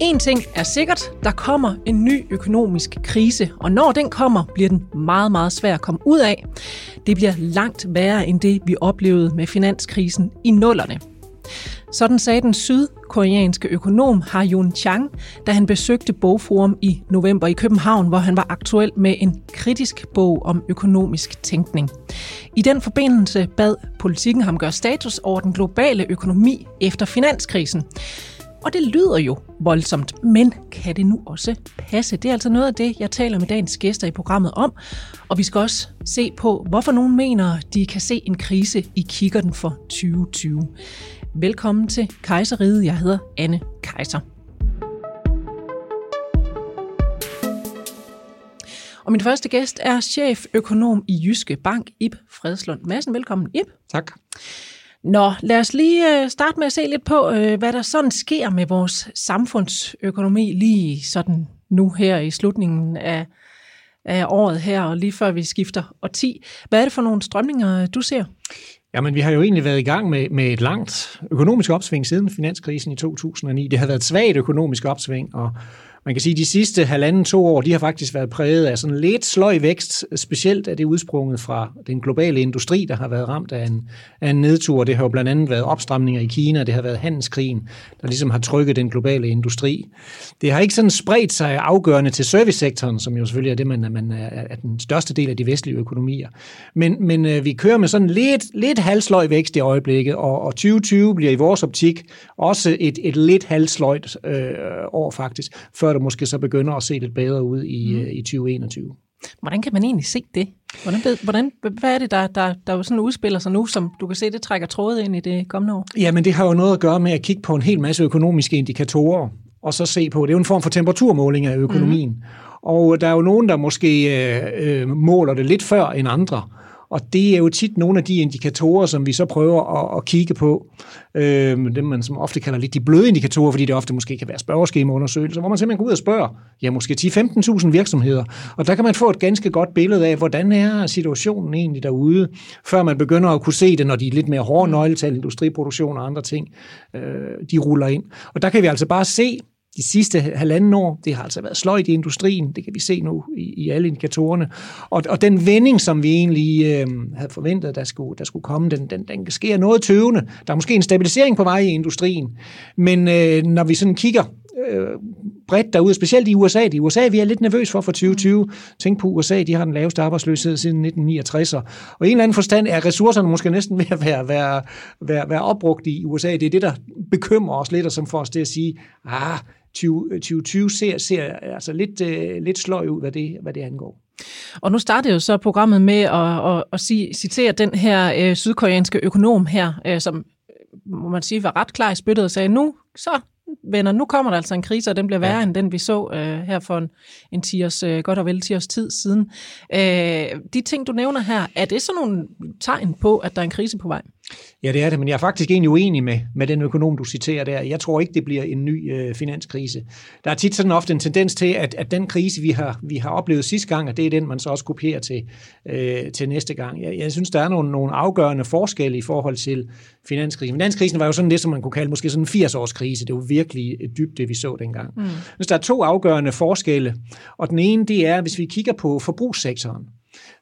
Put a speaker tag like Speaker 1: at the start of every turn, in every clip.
Speaker 1: En ting er sikkert, der kommer en ny økonomisk krise, og når den kommer, bliver den meget, meget svær at komme ud af. Det bliver langt værre end det, vi oplevede med finanskrisen i nullerne. Sådan sagde den sydkoreanske økonom Ha Yun Chang, da han besøgte Bogforum i november i København, hvor han var aktuel med en kritisk bog om økonomisk tænkning. I den forbindelse bad politikken ham gøre status over den globale økonomi efter finanskrisen. Og det lyder jo voldsomt, men kan det nu også passe? Det er altså noget af det, jeg taler med dagens gæster i programmet om. Og vi skal også se på, hvorfor nogen mener, de kan se en krise i kikkerten for 2020. Velkommen til Kejseriet. Jeg hedder Anne Kejser. Og min første gæst er cheføkonom i Jyske Bank, Ib Fredslund Madsen. Velkommen, Ib.
Speaker 2: Tak.
Speaker 1: Nå, lad os lige øh, starte med at se lidt på, øh, hvad der sådan sker med vores samfundsøkonomi lige sådan nu her i slutningen af, af året her, og lige før vi skifter årti. Hvad er det for nogle strømninger, øh, du ser?
Speaker 2: Jamen, vi har jo egentlig været i gang med, med et langt økonomisk opsving siden finanskrisen i 2009. Det har været et svagt økonomisk opsving, og man kan sige, at de sidste halvanden to år, de har faktisk været præget af sådan lidt sløj vækst, specielt af det udsprunget fra den globale industri, der har været ramt af en, af en nedtur. Det har jo blandt andet været opstramninger i Kina, det har været handelskrigen, der ligesom har trykket den globale industri. Det har ikke sådan spredt sig afgørende til servicesektoren, som jo selvfølgelig er det, man, man er, er den største del af de vestlige økonomier. Men, men øh, vi kører med sådan lidt, lidt halvsløj vækst i øjeblikket, og, og 2020 bliver i vores optik også et, et lidt halvsløjt øh, år faktisk, før der måske så begynder at se lidt bedre ud i, mm. i 2021.
Speaker 1: Hvordan kan man egentlig se det? Hvordan, hvordan, hvad er det, der, der, der sådan udspiller sig nu, som du kan se, det trækker trådet ind i det kommende år?
Speaker 2: Jamen, det har jo noget at gøre med at kigge på en hel masse økonomiske indikatorer, og så se på, det er jo en form for temperaturmåling af økonomien. Mm. Og der er jo nogen, der måske øh, øh, måler det lidt før end andre. Og det er jo tit nogle af de indikatorer, som vi så prøver at, at kigge på. Øh, dem man som ofte kalder lidt de bløde indikatorer, fordi det ofte måske kan være spørgeskemaundersøgelser, hvor man simpelthen går ud og spørger, ja måske 10-15.000 virksomheder. Og der kan man få et ganske godt billede af, hvordan er situationen egentlig derude, før man begynder at kunne se det, når de er lidt mere hårde nøgletal, industriproduktion og andre ting, øh, de ruller ind. Og der kan vi altså bare se, de sidste halvanden år. Det har altså været sløjt i industrien, det kan vi se nu i, i alle indikatorerne. Og, og den vending, som vi egentlig øh, havde forventet, der skulle, der skulle komme, den, den, den sker noget tøvende. Der er måske en stabilisering på vej i industrien, men øh, når vi sådan kigger øh, bredt derude, specielt i USA. I USA vi er lidt nervøs for for 2020. Tænk på USA, de har den laveste arbejdsløshed siden 1969. Og i en eller anden forstand er ressourcerne måske næsten ved at være, være, være, være opbrugt i USA. Det er det, der bekymrer os lidt, og som får os til at sige, ah, 2020 ser, ser altså lidt, øh, lidt sløj ud, hvad det, hvad det angår.
Speaker 1: Og nu startede jo så programmet med at, at, at sige, citere den her øh, sydkoreanske økonom her, øh, som må man sige var ret klar i spyttet og sagde, nu så venner, nu kommer der altså en krise, og den bliver værre ja. end den, vi så øh, her for en, en 10 års, øh, godt og vel 10 års tid siden. Øh, de ting, du nævner her, er det sådan nogle tegn på, at der er en krise på vej?
Speaker 2: Ja, det er det, men jeg er faktisk egentlig uenig med, med den økonom, du citerer der. Jeg tror ikke, det bliver en ny øh, finanskrise. Der er tit sådan ofte en tendens til, at, at den krise, vi har, vi har oplevet sidste gang, at det er den, man så også kopierer til, øh, til næste gang. Jeg, jeg synes, der er nogle, nogle afgørende forskelle i forhold til finanskrisen. Finanskrisen var jo sådan det, som man kunne kalde måske sådan en 80-års krise. Det var virkelig dybt, det vi så dengang. Mm. Så der er to afgørende forskelle, og den ene, det er, hvis vi kigger på forbrugssektoren,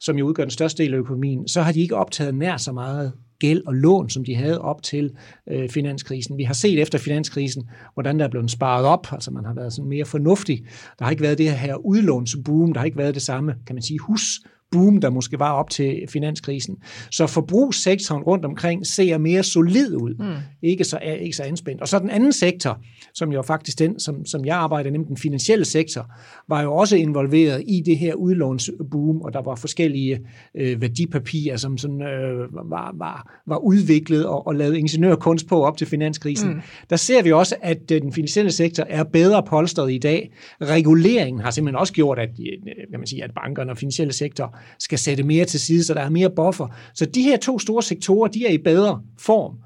Speaker 2: som jo udgør den største del af økonomien, så har de ikke optaget nær så meget gæld og lån, som de havde op til øh, finanskrisen. Vi har set efter finanskrisen, hvordan der er blevet sparet op, altså man har været sådan mere fornuftig. Der har ikke været det her udlånsboom, der har ikke været det samme, kan man sige, hus boom, der måske var op til finanskrisen. Så forbrugssektoren rundt omkring ser mere solid ud, mm. ikke, så, ikke så anspændt. Og så den anden sektor, som jo faktisk den, som, som jeg arbejder, nemlig den finansielle sektor, var jo også involveret i det her udlånsboom, og der var forskellige øh, værdipapirer, som sådan, øh, var, var, var udviklet og, og lavet ingeniørkunst på op til finanskrisen. Mm. Der ser vi også, at øh, den finansielle sektor er bedre polstret i dag. Reguleringen har simpelthen også gjort, at, øh, kan man sige, at bankerne og finansielle sektor skal sætte mere til side, så der er mere buffer. Så de her to store sektorer, de er i bedre form.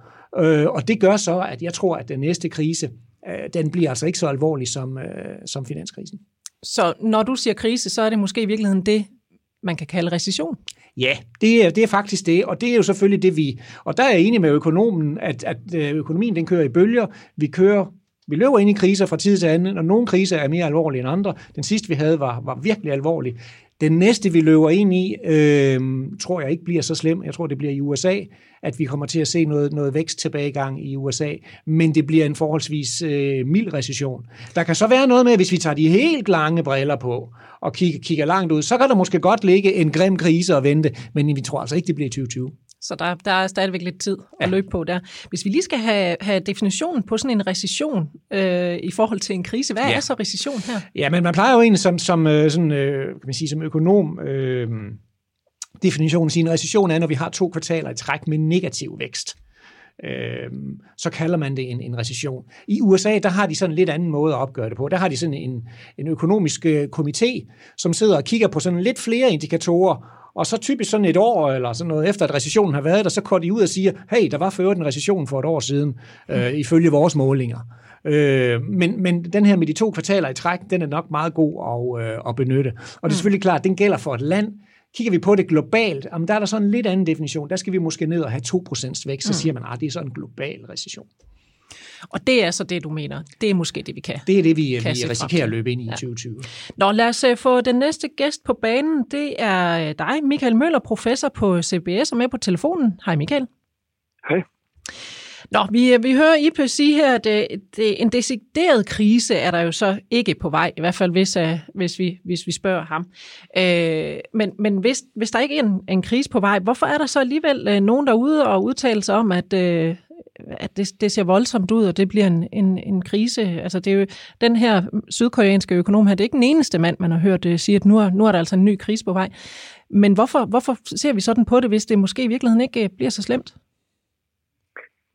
Speaker 2: Øh, og det gør så, at jeg tror, at den næste krise, øh, den bliver altså ikke så alvorlig som, øh, som finanskrisen.
Speaker 1: Så når du siger krise, så er det måske i virkeligheden det, man kan kalde recession?
Speaker 2: Ja, det er, det er faktisk det, og det er jo selvfølgelig det, vi... Og der er jeg enig med økonomen, at, at økonomien den kører i bølger. Vi kører Vi løber ind i kriser fra tid til anden, og nogle kriser er mere alvorlige end andre. Den sidste, vi havde, var, var virkelig alvorlig. Den næste, vi løber ind i, øh, tror jeg ikke bliver så slem. Jeg tror, det bliver i USA, at vi kommer til at se noget, noget vækst tilbagegang i USA, men det bliver en forholdsvis øh, mild recession. Der kan så være noget med, hvis vi tager de helt lange briller på og kigger, kigger langt ud, så kan der måske godt ligge en grim krise og vente, men vi tror altså ikke, det bliver 2020.
Speaker 1: Så der, der er stadigvæk lidt tid at løbe på der. Hvis vi lige skal have, have definitionen på sådan en recession øh, i forhold til en krise, hvad ja. er så recession her?
Speaker 2: Ja, men man plejer jo egentlig som, som, øh, sådan, øh, kan man sige, som økonom øh, definitionen at sige, en recession er, når vi har to kvartaler i træk med negativ vækst. Øh, så kalder man det en, en recession. I USA, der har de sådan en lidt anden måde at opgøre det på. Der har de sådan en, en økonomisk øh, komité, som sidder og kigger på sådan lidt flere indikatorer, og så typisk sådan et år eller sådan noget efter, at recessionen har været der, så går de ud og siger, hey, der var før en recession for et år siden, øh, ifølge vores målinger. Øh, men, men den her med de to kvartaler i træk, den er nok meget god at, øh, at benytte. Og det er mm. selvfølgelig klart, den gælder for et land. Kigger vi på det globalt, jamen der er der sådan en lidt anden definition. Der skal vi måske ned og have 2% vækst, så mm. siger man, at ah, det er sådan en global recession.
Speaker 1: Og det er så det, du mener. Det er måske det, vi kan.
Speaker 2: Det er det, vi, vi risikerer at løbe ind i ja. 2020.
Speaker 1: Nå, lad os øh, få den næste gæst på banen. Det er øh, dig, Michael Møller, professor på CBS, og med på telefonen. Hej Michael.
Speaker 3: Hej.
Speaker 1: Nå, vi, øh, vi hører Ipe sige her, at det, det, en decideret krise er der jo så ikke på vej, i hvert fald hvis, uh, hvis, vi, hvis vi spørger ham. Uh, men men hvis, hvis der ikke er en, en krise på vej, hvorfor er der så alligevel uh, nogen derude og udtale sig om, at, uh, at det, det ser voldsomt ud, og det bliver en, en, en krise. Altså det er jo den her sydkoreanske økonom her, det er ikke den eneste mand, man har hørt uh, sige, at nu er, nu er der altså en ny krise på vej. Men hvorfor, hvorfor ser vi sådan på det, hvis det måske i virkeligheden ikke øh, bliver så slemt?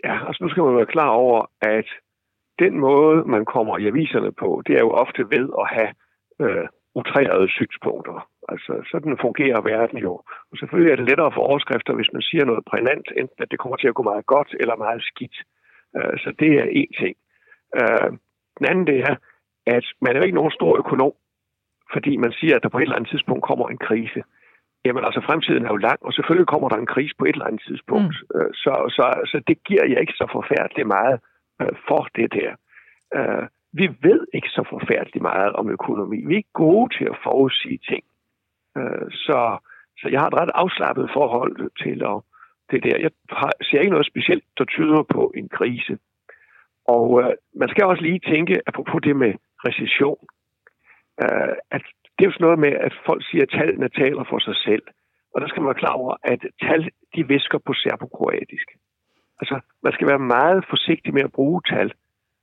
Speaker 3: Ja, altså nu skal man være klar over, at den måde, man kommer i aviserne på, det er jo ofte ved at have øh, utrærede synspunkter. Altså, sådan fungerer verden jo. Og selvfølgelig er det lettere for overskrifter, hvis man siger noget prænant, enten at det kommer til at gå meget godt eller meget skidt. Uh, så det er en ting. Uh, den anden det er, at man er jo ikke nogen stor økonom, fordi man siger, at der på et eller andet tidspunkt kommer en krise. Jamen altså, fremtiden er jo lang, og selvfølgelig kommer der en krise på et eller andet tidspunkt. Mm. Uh, så, så, så det giver jeg ikke så forfærdeligt meget uh, for det der. Uh, vi ved ikke så forfærdeligt meget om økonomi. Vi er ikke gode til at forudsige ting. Øh, så, så jeg har et ret afslappet forhold til at, det der. Jeg har, ser ikke noget specielt, der tyder på en krise. Og øh, man skal også lige tænke, apropos det med recession, øh, at det er jo sådan noget med, at folk siger, at tallene taler for sig selv. Og der skal man være klar over, at tal, de visker på serbokroatisk. Altså, man skal være meget forsigtig med at bruge tal.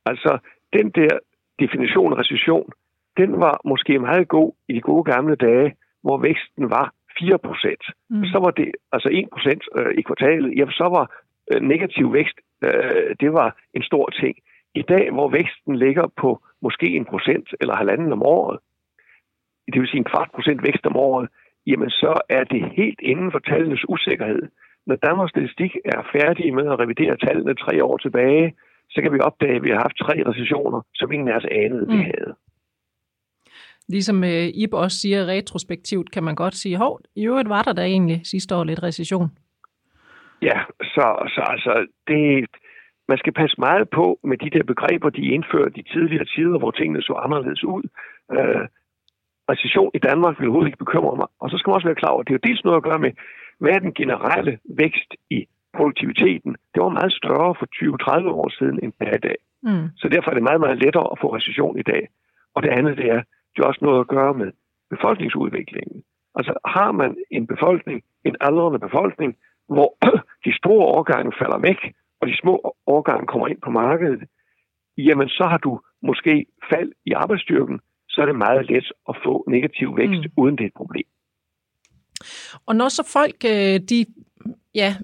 Speaker 3: Altså, den der definition af recession, den var måske meget god i de gode gamle dage, hvor væksten var 4 procent. Mm. Så var det altså 1 procent øh, i kvartalet. Jamen, så var øh, negativ vækst, øh, det var en stor ting. I dag, hvor væksten ligger på måske en procent eller halvanden om året, det vil sige en kvart procent vækst om året, jamen så er det helt inden for tallenes usikkerhed. Når Danmarks Statistik er færdige med at revidere tallene tre år tilbage, så kan vi opdage, at vi har haft tre recessioner, som ingen af os anede, mm. vi havde.
Speaker 1: Ligesom øh, Ib også siger retrospektivt, kan man godt sige, hov, i øvrigt var der da egentlig sidste år lidt recession.
Speaker 3: Ja, så, så altså, det, man skal passe meget på med de der begreber, de indførte i tidligere tider, hvor tingene så anderledes ud. Øh, recession i Danmark vil overhovedet ikke bekymre mig. Og så skal man også være klar over, at det er jo dels noget at gøre med, hvad er den generelle vækst i produktiviteten. Det var meget større for 20-30 år siden end i dag. Mm. Så derfor er det meget, meget lettere at få recession i dag. Og det andet, det er, har også noget at gøre med befolkningsudviklingen. Altså har man en befolkning, en aldrende befolkning, hvor de store årgange falder væk, og de små årgange kommer ind på markedet, jamen så har du måske fald i arbejdsstyrken, så er det meget let at få negativ vækst, mm. uden det er et problem.
Speaker 1: Og når så folk, øh, de ja,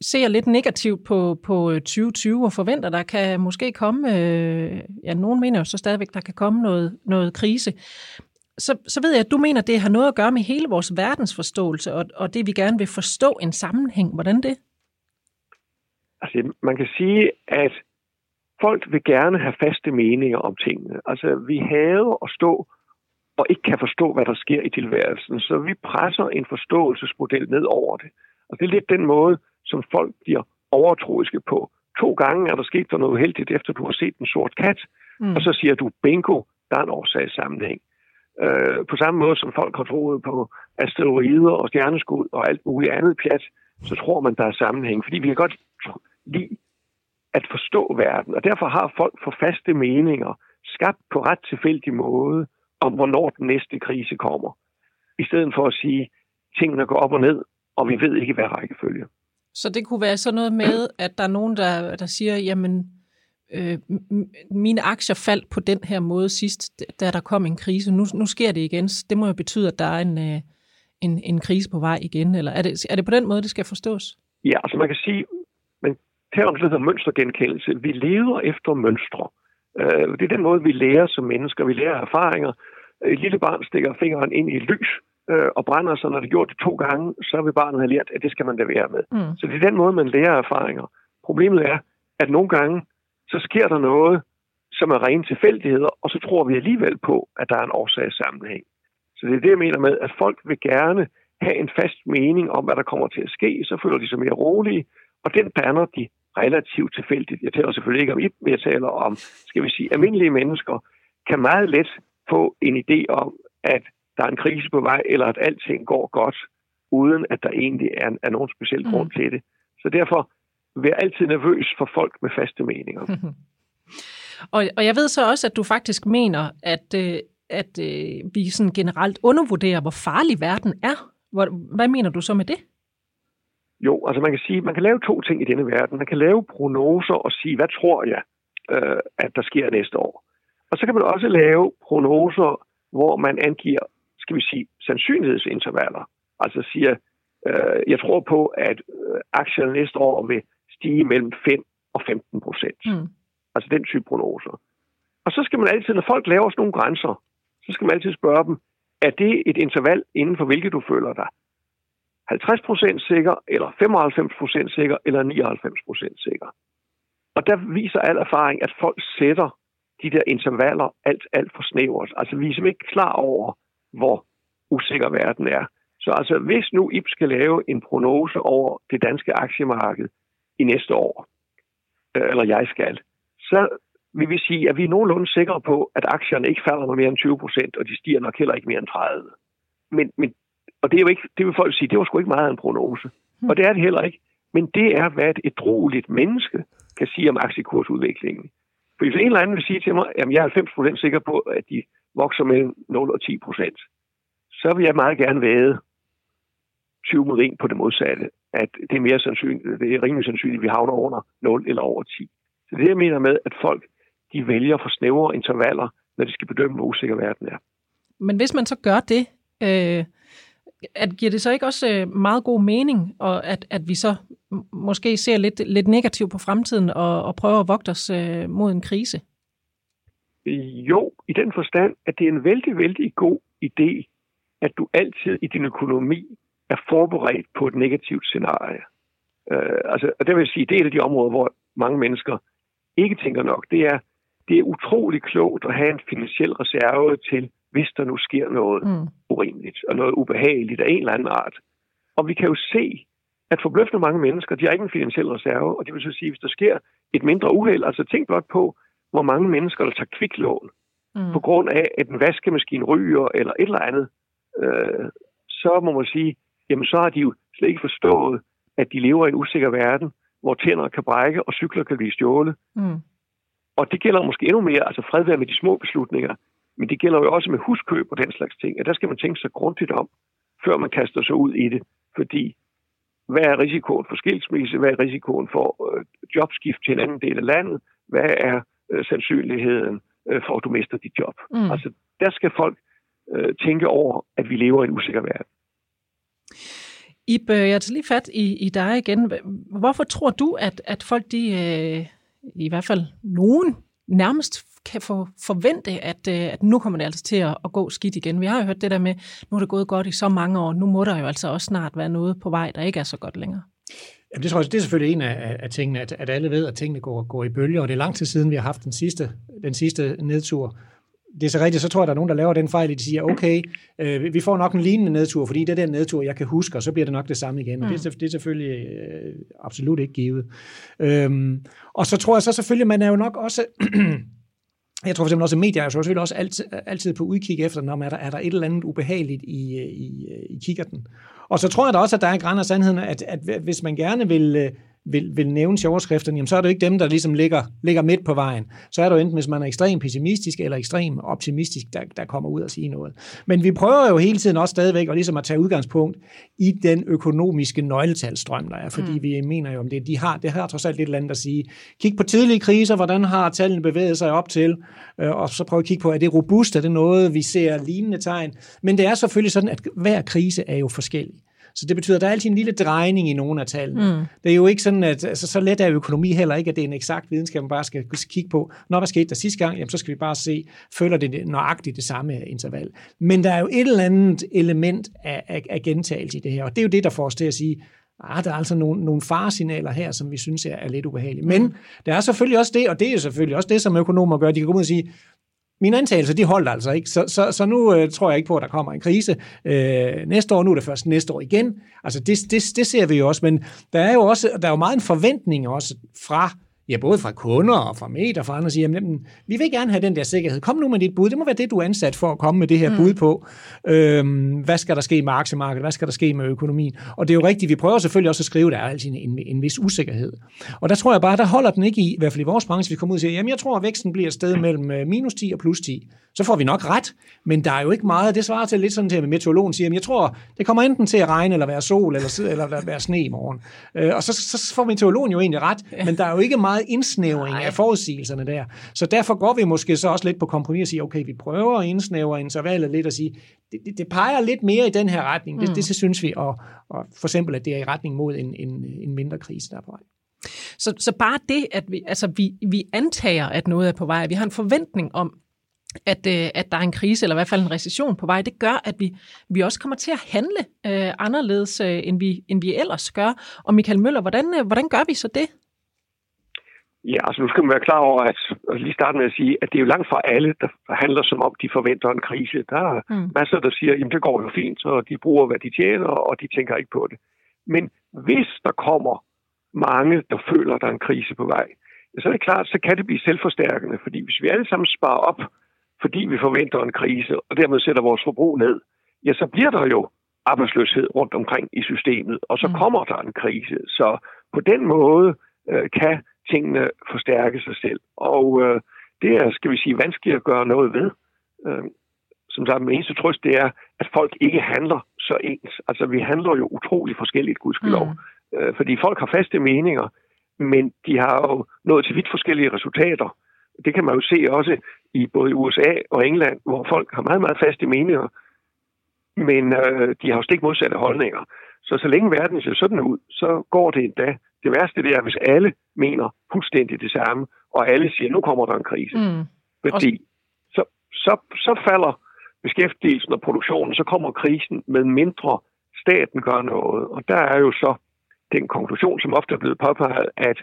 Speaker 1: ser lidt negativt på, på øh, 2020 og forventer, der kan måske komme, øh, ja, nogen mener jo så stadigvæk, der kan komme noget, noget krise. Så, så ved jeg, at du mener, at det har noget at gøre med hele vores verdensforståelse, og, og det vi gerne vil forstå en sammenhæng. Hvordan det?
Speaker 3: Altså, man kan sige, at folk vil gerne have faste meninger om tingene. Altså, vi hader at stå og ikke kan forstå, hvad der sker i tilværelsen, så vi presser en forståelsesmodel ned over det. Og det er lidt den måde, som folk bliver overtroiske på. To gange er der sket der noget heldigt, efter du har set en sort kat, mm. og så siger du, bingo, der er en årsagssammenhæng. Øh, på samme måde som folk har troet på asteroider og stjerneskud og alt muligt andet pjat, så tror man, der er sammenhæng. Fordi vi kan godt lide at forstå verden, og derfor har folk for faste meninger, skabt på ret tilfældig måde, om hvornår den næste krise kommer. I stedet for at sige, tingene går op og ned, og vi ved ikke, hvad rækkefølge.
Speaker 1: Så det kunne være sådan noget med, at der er nogen, der, der siger, jamen, øh, mine aktier faldt på den her måde sidst, da der kom en krise. Nu, nu sker det igen. Det må jo betyde, at der er en, øh, en, en krise på vej igen. Eller er det, er det på den måde, det skal forstås?
Speaker 3: Ja, altså man kan sige, man taler om sådan mønstergenkendelse. Vi lever efter mønstre. Øh, det er den måde, vi lærer som mennesker. Vi lærer erfaringer. Et lille barn stikker fingeren ind i lys, øh, og brænder sig, når det gjort det to gange, så vil barnet have lært, at det skal man da være med. Mm. Så det er den måde, man lærer erfaringer. Problemet er, at nogle gange, så sker der noget, som er rene tilfældigheder, og så tror vi alligevel på, at der er en årsagssammenhæng. Så det er det, jeg mener med, at folk vil gerne have en fast mening om, hvad der kommer til at ske, så føler de sig mere rolige, og den danner de relativt tilfældigt. Jeg taler selvfølgelig ikke om I, men jeg taler om, skal vi sige, almindelige mennesker, kan meget let få en idé om, at der er en krise på vej, eller at alting går godt, uden at der egentlig er, er nogen speciel grund mm. til det. Så derfor jeg altid nervøs for folk med faste meninger.
Speaker 1: og, og jeg ved så også, at du faktisk mener, at, øh, at øh, vi sådan generelt undervurderer, hvor farlig verden er. Hvor, hvad mener du så med det?
Speaker 3: Jo, altså man kan sige, man kan lave to ting i denne verden. Man kan lave prognoser og sige, hvad tror jeg, øh, at der sker næste år. Og så kan man også lave prognoser, hvor man angiver skal vi sige, sandsynlighedsintervaller. Altså siger, øh, jeg tror på, at øh, aktierne næste år vil stige mellem 5 og 15 procent. Mm. Altså den type prognoser. Og så skal man altid, når folk laver sådan nogle grænser, så skal man altid spørge dem, er det et interval inden for hvilket du føler dig 50 procent sikker, eller 95 procent sikker, eller 99 procent sikker? Og der viser al erfaring, at folk sætter de der intervaller alt, alt for snævert. Altså vi er simpelthen ikke klar over, hvor usikker verden er. Så altså, hvis nu IP skal lave en prognose over det danske aktiemarked i næste år, øh, eller jeg skal, så vil vi sige, at vi er nogenlunde sikre på, at aktierne ikke falder med mere end 20 procent, og de stiger nok heller ikke mere end 30. Men, men, og det er jo ikke, det vil folk sige, det var sgu ikke meget af en prognose. Mm. Og det er det heller ikke. Men det er, hvad et edroligt menneske kan sige om aktiekursudviklingen. For hvis en eller anden vil sige til mig, at jeg er 90 procent sikker på, at de vokser mellem 0 og 10 procent, så vil jeg meget gerne væde 20 mod 1 på det modsatte. At det er mere sandsynligt, det er rimelig sandsynligt, at vi havner under 0 eller over 10. Så det jeg mener med, at folk de vælger for snævre intervaller, når de skal bedømme, hvor usikker verden er.
Speaker 1: Men hvis man så gør det, øh, at giver det så ikke også øh, meget god mening, og at, at vi så måske ser lidt, lidt negativt på fremtiden og, og prøver at vogte os øh, mod en krise?
Speaker 3: Jo, i den forstand, at det er en vældig, vældig god idé, at du altid i din økonomi er forberedt på et negativt scenarie. Øh, altså, og det vil sige, det er et af de områder, hvor mange mennesker ikke tænker nok. Det er, det er utrolig klogt at have en finansiel reserve til, hvis der nu sker noget mm. urimeligt og noget ubehageligt af en eller anden art. Og vi kan jo se, at forbløffende mange mennesker, de har ikke en finansiel reserve, og det vil så sige, hvis der sker et mindre uheld, altså tænk blot på, hvor mange mennesker, der tager kviklån, mm. på grund af, at en vaskemaskine ryger eller et eller andet, øh, så må man sige, jamen så har de jo slet ikke forstået, at de lever i en usikker verden, hvor tænder kan brække og cykler kan blive stjålet. Mm. Og det gælder måske endnu mere, altså fred med de små beslutninger, men det gælder jo også med huskøb og den slags ting, at der skal man tænke sig grundigt om, før man kaster sig ud i det. Fordi hvad er risikoen for skilsmisse? Hvad er risikoen for øh, jobskift til en anden del af landet? Hvad er øh, sandsynligheden øh, for, at du mister dit job? Mm. Altså, der skal folk øh, tænke over, at vi lever i en usikker verden.
Speaker 1: Ib, øh, jeg tager lige fat i, i dig igen. Hvorfor tror du, at, at folk, de, øh, i hvert fald nogen, nærmest kan få forvente, at, øh, at nu kommer det altså til at, at gå skidt igen. Vi har jo hørt det der med, nu er det gået godt i så mange år, nu må der jo altså også snart være noget på vej, der ikke er så godt længere.
Speaker 2: Jamen, det tror jeg, det er selvfølgelig en af, af tingene, at, at alle ved, at tingene går, går i bølger, og det er lang tid siden, vi har haft den sidste, den sidste nedtur det er så rigtigt, så tror jeg, der er nogen, der laver den fejl, at de siger, okay, øh, vi får nok en lignende nedtur, fordi det er den nedtur, jeg kan huske, og så bliver det nok det samme igen. Mm. Det, er, det er selvfølgelig øh, absolut ikke givet. Øhm, og så tror jeg så selvfølgelig, man er jo nok også Jeg tror for eksempel også, at medier er selvfølgelig også altid, altid på udkig efter, når er der, er der et eller andet ubehageligt i, øh, i, øh, i kikkerten. Og så tror jeg da også, at der er en græn af sandheden, at, at hvis man gerne vil, øh, vil, vil nævne til overskrifterne, jamen så er det jo ikke dem, der ligesom ligger, ligger midt på vejen. Så er det jo enten, hvis man er ekstremt pessimistisk eller ekstremt optimistisk, der, der kommer ud og sige noget. Men vi prøver jo hele tiden også stadigvæk at, ligesom at tage udgangspunkt i den økonomiske nøgletalstrøm, der er, fordi mm. vi mener jo om det. De har, det har trods alt lidt eller andet at sige. Kig på tidlige kriser, hvordan har tallene bevæget sig op til, øh, og så prøv at kigge på, er det robust, er det noget, vi ser lignende tegn. Men det er selvfølgelig sådan, at hver krise er jo forskellig. Så det betyder, at der er altid en lille drejning i nogle af tallene. Mm. Det er jo ikke sådan, at altså, så let er økonomi heller ikke, at det er en eksakt videnskab, man bare skal kigge på. Når hvad skete der sidste gang? Jamen, så skal vi bare se, følger det nøjagtigt det samme interval. Men der er jo et eller andet element af, af, af gentagelse i det her, og det er jo det, der får os til at sige, ah, der er altså nogle, nogle faresignaler her, som vi synes er, er lidt ubehagelige. Men mm. der er selvfølgelig også det, og det er jo selvfølgelig også det, som økonomer gør. De kan gå ud og sige, mine antagelser, de holdt altså ikke. Så, så, så nu øh, tror jeg ikke på, at der kommer en krise øh, næste år. Nu er det først næste år igen. Altså det, det, det ser vi jo også. Men der er jo også der er jo meget en forventning også fra ja, både fra kunder og fra medier og fra andre, siger, jamen, vi vil gerne have den der sikkerhed. Kom nu med dit bud. Det må være det, du er ansat for at komme med det her mm. bud på. Øhm, hvad skal der ske med aktiemarkedet? Hvad skal der ske med økonomien? Og det er jo rigtigt, vi prøver selvfølgelig også at skrive, der er altid en, en, en vis usikkerhed. Og der tror jeg bare, der holder den ikke i, i hvert fald i vores branche, vi kommer ud og siger, jamen jeg tror, at væksten bliver et sted mellem øh, minus 10 og plus 10 så får vi nok ret. Men der er jo ikke meget, det svarer til lidt sådan til, at meteorologen siger, at jeg tror, det kommer enten til at regne, eller være sol, eller, eller være sne i morgen. Øh, og så, så får meteorologen jo egentlig ret, men der er jo ikke meget indsnævring af forudsigelserne der. Så derfor går vi måske så også lidt på kompromis og siger, okay, vi prøver at indsnævre intervallet lidt og sige, det, det, det peger lidt mere i den her retning. Det, mm. det, det synes vi, og, og for eksempel, at det er i retning mod en, en, en mindre krise, der er på vej.
Speaker 1: Så, så bare det, at vi, altså vi, vi antager, at noget er på vej, vi har en forventning om, at, øh, at der er en krise, eller i hvert fald en recession på vej, det gør, at vi, vi også kommer til at handle øh, anderledes, øh, end, vi, end vi ellers gør. Og Michael Møller, hvordan, øh, hvordan gør vi så det?
Speaker 3: Ja, altså nu skal man være klar over, at, at lige starte med at sige, at det er jo langt fra alle, der handler som om, de forventer en krise. Der er mm. masser, der siger, at det går jo fint, så de bruger, hvad de tjener, og de tænker ikke på det. Men hvis der kommer mange, der føler, at der er en krise på vej, så er det klart, så kan det blive selvforstærkende, fordi hvis vi alle sammen sparer op fordi vi forventer en krise, og dermed sætter vores forbrug ned, ja, så bliver der jo arbejdsløshed rundt omkring i systemet, og så mm. kommer der en krise. Så på den måde øh, kan tingene forstærke sig selv. Og øh, det er, skal vi sige, vanskeligt at gøre noget ved. Øh, som sagt, min eneste trøst, det er, at folk ikke handler så ens. Altså, vi handler jo utrolig forskelligt, gudskelov. Mm. Øh, fordi folk har faste meninger, men de har jo nået til vidt forskellige resultater. Det kan man jo se også i både USA og England, hvor folk har meget, meget faste meninger, men øh, de har jo stik modsatte holdninger. Så så længe verden ser sådan ud, så går det endda. Det værste det er, hvis alle mener fuldstændig det samme, og alle siger, nu kommer der en krise. Mm. Fordi så, så, så falder beskæftigelsen og produktionen, så kommer krisen med mindre staten gør noget. Og der er jo så den konklusion, som ofte er blevet påpeget, at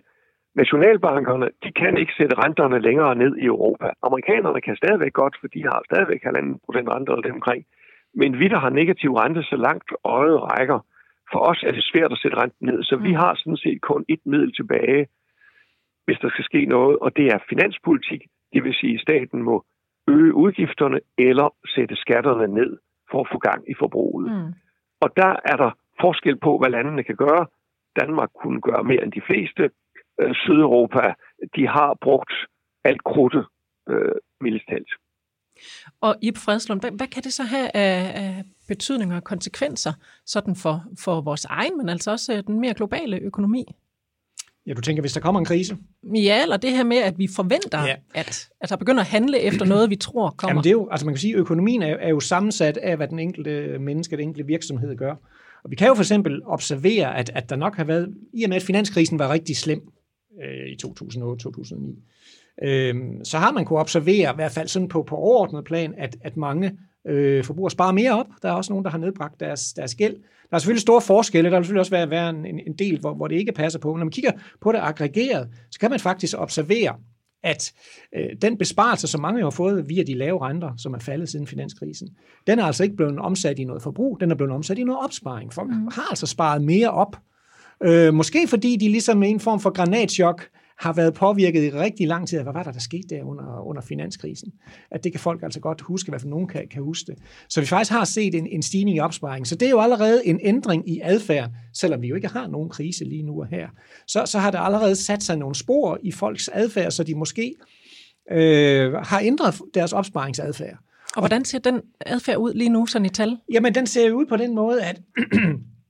Speaker 3: Nationalbankerne, de kan ikke sætte renterne længere ned i Europa. Amerikanerne kan stadigvæk godt, for de har stadigvæk 1,5 procent renter eller omkring. Men vi, der har negativ rente så langt øjet rækker, for os er det svært at sætte renten ned, så vi mm. har sådan set kun et middel tilbage, hvis der skal ske noget, og det er finanspolitik. Det vil sige, at staten må øge udgifterne eller sætte skatterne ned for at få gang i forbruget. Mm. Og der er der forskel på, hvad landene kan gøre. Danmark kunne gøre mere end de fleste, øh, Sydeuropa, de har brugt alt krudtet øh, militært.
Speaker 1: Og Ip Fredslund, hvad, hvad kan det så have af, af betydninger og konsekvenser sådan for, for vores egen, men altså også øh, den mere globale økonomi?
Speaker 2: Ja, du tænker, hvis der kommer en krise?
Speaker 1: Ja, eller det her med, at vi forventer, ja. at, at der begynder at handle efter noget, vi tror kommer.
Speaker 2: Jamen det er jo, altså man kan sige, at økonomien er, er jo sammensat af, hvad den enkelte menneske, den enkelte virksomhed gør. Og vi kan jo for eksempel observere, at, at der nok har været, i og med at finanskrisen var rigtig slem, øh, i 2008-2009, øh, så har man kunne observere, i hvert fald sådan på, på overordnet plan, at, at mange øh, forbrugere sparer mere op. Der er også nogen, der har nedbragt deres, deres gæld. Der er selvfølgelig store forskelle. Der vil selvfølgelig også være, være en, en del, hvor, hvor det ikke passer på. Når man kigger på det aggregeret, så kan man faktisk observere, at øh, den besparelse, som mange har fået via de lave renter, som er faldet siden finanskrisen, den er altså ikke blevet omsat i noget forbrug, den er blevet omsat i noget opsparing. Folk mm. har altså sparet mere op. Øh, måske fordi de ligesom med en form for granatschok har været påvirket i rigtig lang tid. Hvad var der, der skete der under, under finanskrisen? At det kan folk altså godt huske, i hvert fald nogen kan, kan huske det. Så vi faktisk har set en, en stigning i opsparing. Så det er jo allerede en ændring i adfærd, selvom vi jo ikke har nogen krise lige nu og her. Så, så har det allerede sat sig nogle spor i folks adfærd, så de måske øh, har ændret deres opsparingsadfærd.
Speaker 1: Og hvordan ser den adfærd ud lige nu, sådan i tal?
Speaker 2: Jamen, den ser ud på den måde, at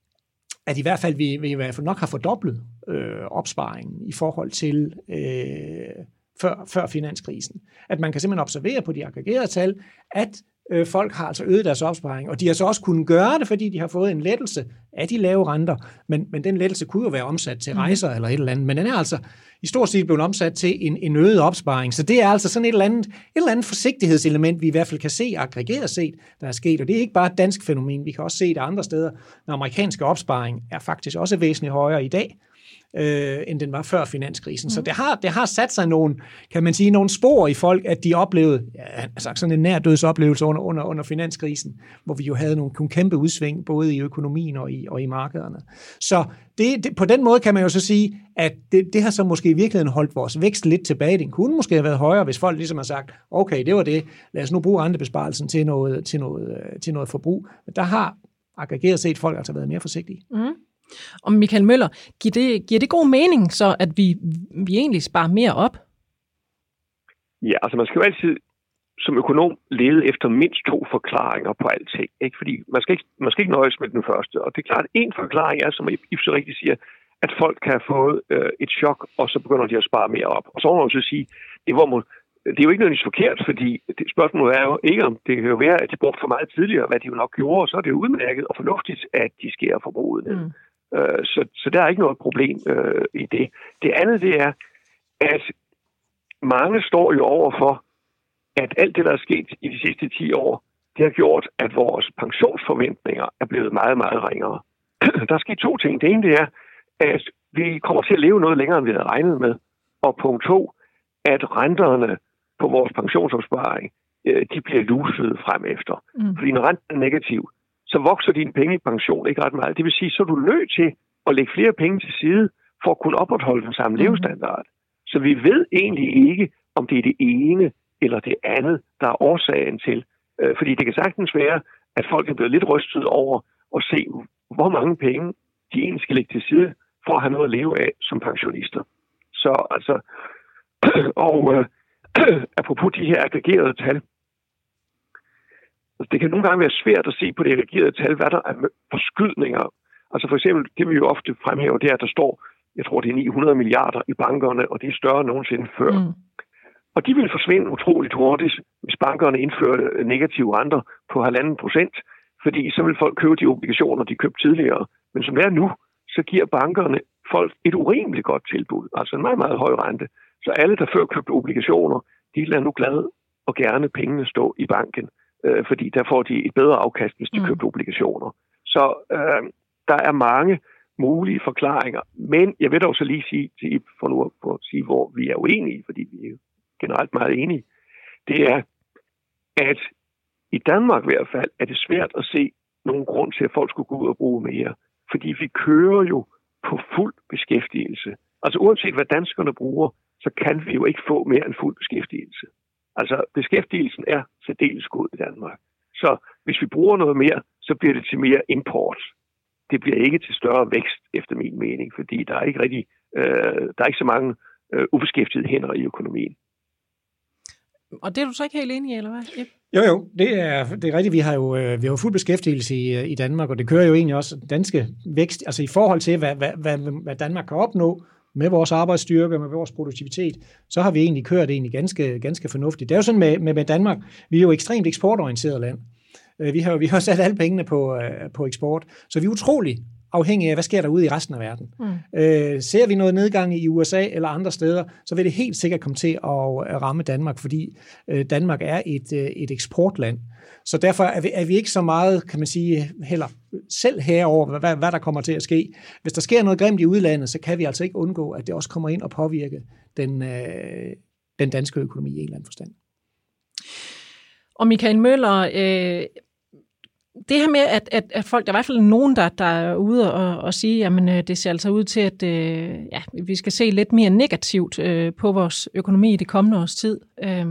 Speaker 2: at i hvert fald vi, vi i hvert fald nok har fordoblet øh, opsparingen i forhold til øh, før, før finanskrisen. At man kan simpelthen observere på de aggregerede tal, at øh, folk har altså øget deres opsparing, og de har så også kunnet gøre det, fordi de har fået en lettelse af de lave renter, men, men den lettelse kunne jo være omsat til mhm. rejser mm. eller et eller andet, men den er altså i stor stil blevet omsat til en, en øget opsparing, så det er altså sådan et eller, andet, et eller andet forsigtighedselement, vi i hvert fald kan se aggregeret set, der er sket, og det er ikke bare et dansk fænomen, vi kan også se det andre steder. Den amerikanske opsparing er faktisk også væsentligt højere i dag, øh, end den var før finanskrisen. Mm. Så det har, det har sat sig nogle, kan man sige, nogle spor i folk, at de oplevede, ja, altså sådan en nærdødsoplevelse under, under, under finanskrisen, hvor vi jo havde nogle, nogle kæmpe udsving, både i økonomien og i, og i markederne. Så det, det, på den måde kan man jo så sige, at det, det har så måske i virkeligheden holdt vores vækst lidt tilbage. Den kunne måske have været højere, hvis folk ligesom har sagt, okay, det var det, lad os nu bruge rentebesparelsen til noget, til noget, til noget forbrug. Men der har aggregeret set folk altså været mere forsigtige. Mm.
Speaker 1: Og Michael Møller, giver det, giver det god mening så, at vi, vi egentlig sparer mere op?
Speaker 3: Ja, altså man skal jo altid som økonom lede efter mindst to forklaringer på alting. Ikke? Fordi man skal ikke, man skal ikke nøjes med den første. Og det er klart, at en forklaring er, som I så rigtigt siger, at folk kan have fået øh, et chok, og så begynder de at spare mere op. Og så må man så sige, det, var, det er jo ikke nødvendigvis forkert, fordi det, spørgsmålet er jo ikke, om det kan jo være, at de brugte for meget tidligere, hvad de jo nok gjorde, og så er det jo udmærket og fornuftigt, at de skærer forbruget ned. Mm. Øh, så, så der er ikke noget problem øh, i det. Det andet det er, at mange står jo over for, at alt det, der er sket i de sidste 10 år, det har gjort, at vores pensionsforventninger er blevet meget, meget ringere. der er sket to ting. Det ene det er, at vi kommer til at leve noget længere, end vi havde regnet med. Og punkt to, at renterne på vores pensionsopsparing, øh, de bliver luset frem efter. Mm. Fordi når renten er negativ, så vokser din penge i pension ikke ret meget. Det vil sige, så er du nødt til at lægge flere penge til side for at kunne opretholde den samme mm. levestandard. Så vi ved egentlig ikke, om det er det ene eller det andet, der er årsagen til. Øh, fordi det kan sagtens være, at folk er blevet lidt rystet over at se, hvor mange penge de egentlig skal lægge til side for at have noget at leve af som pensionister. Så altså, og øh, apropos de her aggregerede tal, Altså, det kan nogle gange være svært at se på det reagerede tal, hvad der er forskydninger. Altså for eksempel, det vi jo ofte fremhæver, det er, at der står, jeg tror det er 900 milliarder i bankerne, og det er større end nogensinde før. Mm. Og de vil forsvinde utroligt hurtigt, hvis bankerne indførte negative renter på halvanden procent, fordi så vil folk købe de obligationer, de købte tidligere. Men som det er nu, så giver bankerne folk et urimeligt godt tilbud, altså en meget, meget høj rente. Så alle, der før købte obligationer, de lader nu glade og gerne pengene stå i banken øh, fordi der får de et bedre afkast, hvis de mm. køber obligationer. Så øh, der er mange mulige forklaringer, men jeg vil dog så lige sige, til, for nu at sige, hvor vi er uenige, fordi vi er generelt meget enige, det er, at i Danmark i hvert fald er det svært at se nogen grund til, at folk skulle gå ud og bruge mere. Fordi vi kører jo på fuld beskæftigelse. Altså uanset hvad danskerne bruger, så kan vi jo ikke få mere end fuld beskæftigelse. Altså, beskæftigelsen er særdeles god i Danmark. Så hvis vi bruger noget mere, så bliver det til mere import. Det bliver ikke til større vækst, efter min mening, fordi der er ikke rigtig, øh, der er ikke så mange øh, ubeskæftigede hænder i økonomien.
Speaker 1: Og det er du så ikke helt enig i, eller hvad? Yep.
Speaker 2: Jo, jo, det er, det er rigtigt. Vi har jo øh, vi har jo fuld beskæftigelse i, øh, i Danmark, og det kører jo egentlig også danske vækst, altså i forhold til, hvad, hvad, hvad, hvad Danmark kan opnå, med vores arbejdsstyrke, med vores produktivitet, så har vi egentlig kørt egentlig ganske, ganske fornuftigt. Det er jo sådan med, med, med Danmark, vi er jo ekstremt eksportorienteret land. Øh, vi har, vi har sat alle pengene på, øh, på eksport, så vi er utrolig afhængige af, hvad sker der ude i resten af verden. Mm. Øh, ser vi noget nedgang i USA eller andre steder, så vil det helt sikkert komme til at ramme Danmark, fordi øh, Danmark er et, øh, et eksportland. Så derfor er vi, er vi ikke så meget, kan man sige, heller selv herover, hvad, hvad der kommer til at ske. Hvis der sker noget grimt i udlandet, så kan vi altså ikke undgå, at det også kommer ind og påvirke den, øh, den danske økonomi i en eller anden forstand.
Speaker 1: Og Michael Møller, øh, det her med, at, at, at folk, der er i hvert fald nogen, der, der er ude og, og sige, jamen øh, det ser altså ud til, at øh, ja, vi skal se lidt mere negativt øh, på vores økonomi i det kommende års tid. Øh,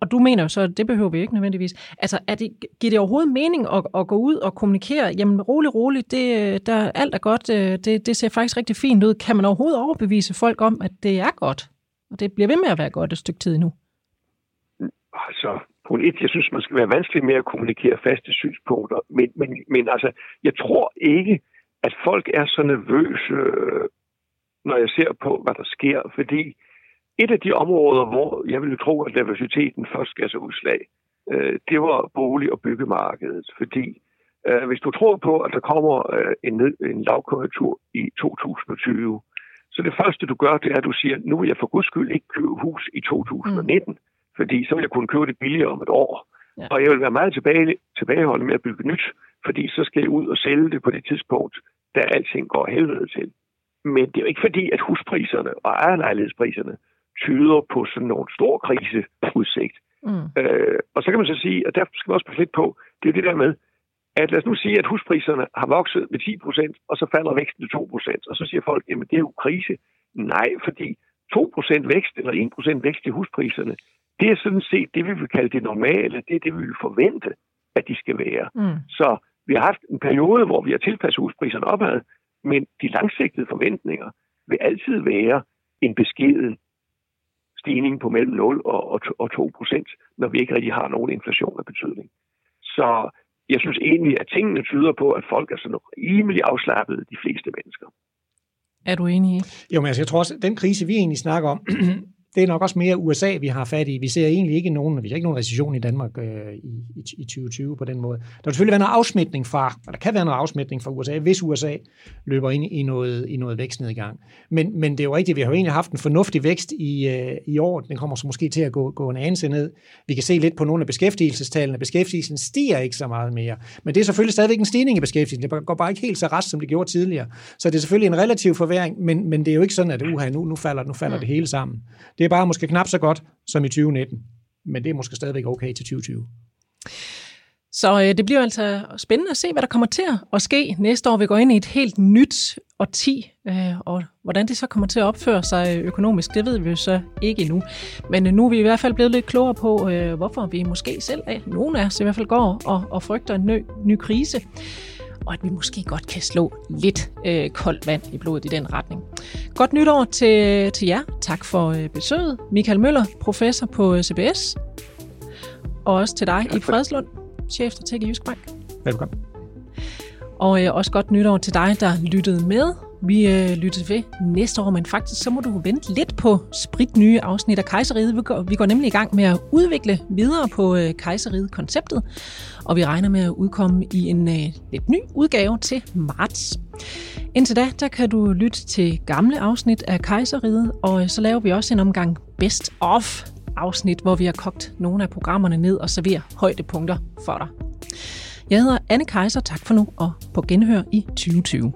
Speaker 1: og du mener jo så, at det behøver vi ikke nødvendigvis. Altså, er det, giver det overhovedet mening at, at gå ud og kommunikere, jamen rolig, rolig, det, øh, der, alt er godt, øh, det, det ser faktisk rigtig fint ud. Kan man overhovedet overbevise folk om, at det er godt? Og det bliver ved med at være godt et stykke tid nu.
Speaker 3: Altså, punkt et, jeg synes, man skal være vanskelig med at kommunikere faste synspunkter, men, men, men altså, jeg tror ikke, at folk er så nervøse, når jeg ser på, hvad der sker, fordi et af de områder, hvor jeg ville tro, at diversiteten først skal så udslag, øh, det var bolig- og byggemarkedet, fordi øh, hvis du tror på, at der kommer øh, en, en lavkonjunktur i 2020, så det første, du gør, det er, at du siger, nu vil jeg for guds skyld ikke købe hus i 2019. Mm fordi så vil jeg kunne købe det billigere om et år. Ja. Og jeg vil være meget tilbage, tilbageholdende med at bygge nyt, fordi så skal jeg ud og sælge det på det tidspunkt, da alting går helvede til. Men det er jo ikke fordi, at huspriserne og ejerlejlighedspriserne tyder på sådan nogle stor kriseudsigt. Mm. Øh, og så kan man så sige, og derfor skal man også passe lidt på, det er det der med, at lad os nu sige, at huspriserne har vokset med 10 procent, og så falder væksten til 2 procent, og så siger folk, jamen det er jo krise. Nej, fordi 2 procent vækst eller 1 procent vækst i huspriserne, det er sådan set det, vi vil kalde det normale. Det er det, vi vil forvente, at de skal være. Mm. Så vi har haft en periode, hvor vi har tilpasset huspriserne opad, men de langsigtede forventninger vil altid være en beskeden stigning på mellem 0 og, og, og 2 procent, når vi ikke rigtig har nogen inflation af betydning. Så jeg synes egentlig, at tingene tyder på, at folk er sådan rimelig afslappede, de fleste mennesker.
Speaker 1: Er du enig i?
Speaker 2: Jo, men altså, jeg tror også, at den krise, vi egentlig snakker om, det er nok også mere USA, vi har fat i. Vi ser egentlig ikke nogen, vi ser ikke nogen recession i Danmark øh, i, i, i 2020 på den måde. Der vil selvfølgelig være noget afsmitning fra, og der kan være noget afsmitning fra USA, hvis USA løber ind i noget, i noget vækstnedgang. Men, men det er jo rigtigt, vi har jo egentlig haft en fornuftig vækst i, øh, i år. Den kommer så måske til at gå, gå en anelse ned. Vi kan se lidt på nogle af beskæftigelsestallene. Beskæftigelsen stiger ikke så meget mere. Men det er selvfølgelig stadigvæk en stigning i beskæftigelsen. Det går bare ikke helt så rest, som det gjorde tidligere. Så det er selvfølgelig en relativ forværing, men, men det er jo ikke sådan, at uha, nu, nu falder, nu falder det hele sammen. Det er bare måske knap så godt som i 2019, men det er måske stadigvæk okay til 2020.
Speaker 1: Så øh, det bliver altså spændende at se, hvad der kommer til at ske næste år. Vi går ind i et helt nyt årti, øh, og hvordan det så kommer til at opføre sig øh, økonomisk, det ved vi jo så ikke endnu. Men øh, nu er vi i hvert fald blevet lidt klogere på, øh, hvorfor vi måske selv, øh, af, nogen af os i hvert fald, går og, og frygter en ny, ny krise og at vi måske godt kan slå lidt øh, koldt vand i blodet i den retning. Godt nytår til, til jer. Tak for øh, besøget. Michael Møller, professor på øh, CBS. Og også til dig, i Fredslund, chefstrateg i Jysk Bank.
Speaker 2: Velkommen.
Speaker 1: Og øh, også godt nytår til dig, der lyttede med. Vi øh, lytter ved næste år, men faktisk så må du vente lidt på sprit nye afsnit af Kejseriet. Vi går, vi går nemlig i gang med at udvikle videre på øh, Kejseriet-konceptet, og vi regner med at udkomme i en øh, lidt ny udgave til marts. Indtil da, der kan du lytte til gamle afsnit af Kejseriet, og øh, så laver vi også en omgang Best of afsnit, hvor vi har kogt nogle af programmerne ned og serverer højdepunkter for dig. Jeg hedder Anne Kejser, tak for nu, og på genhør i 2020.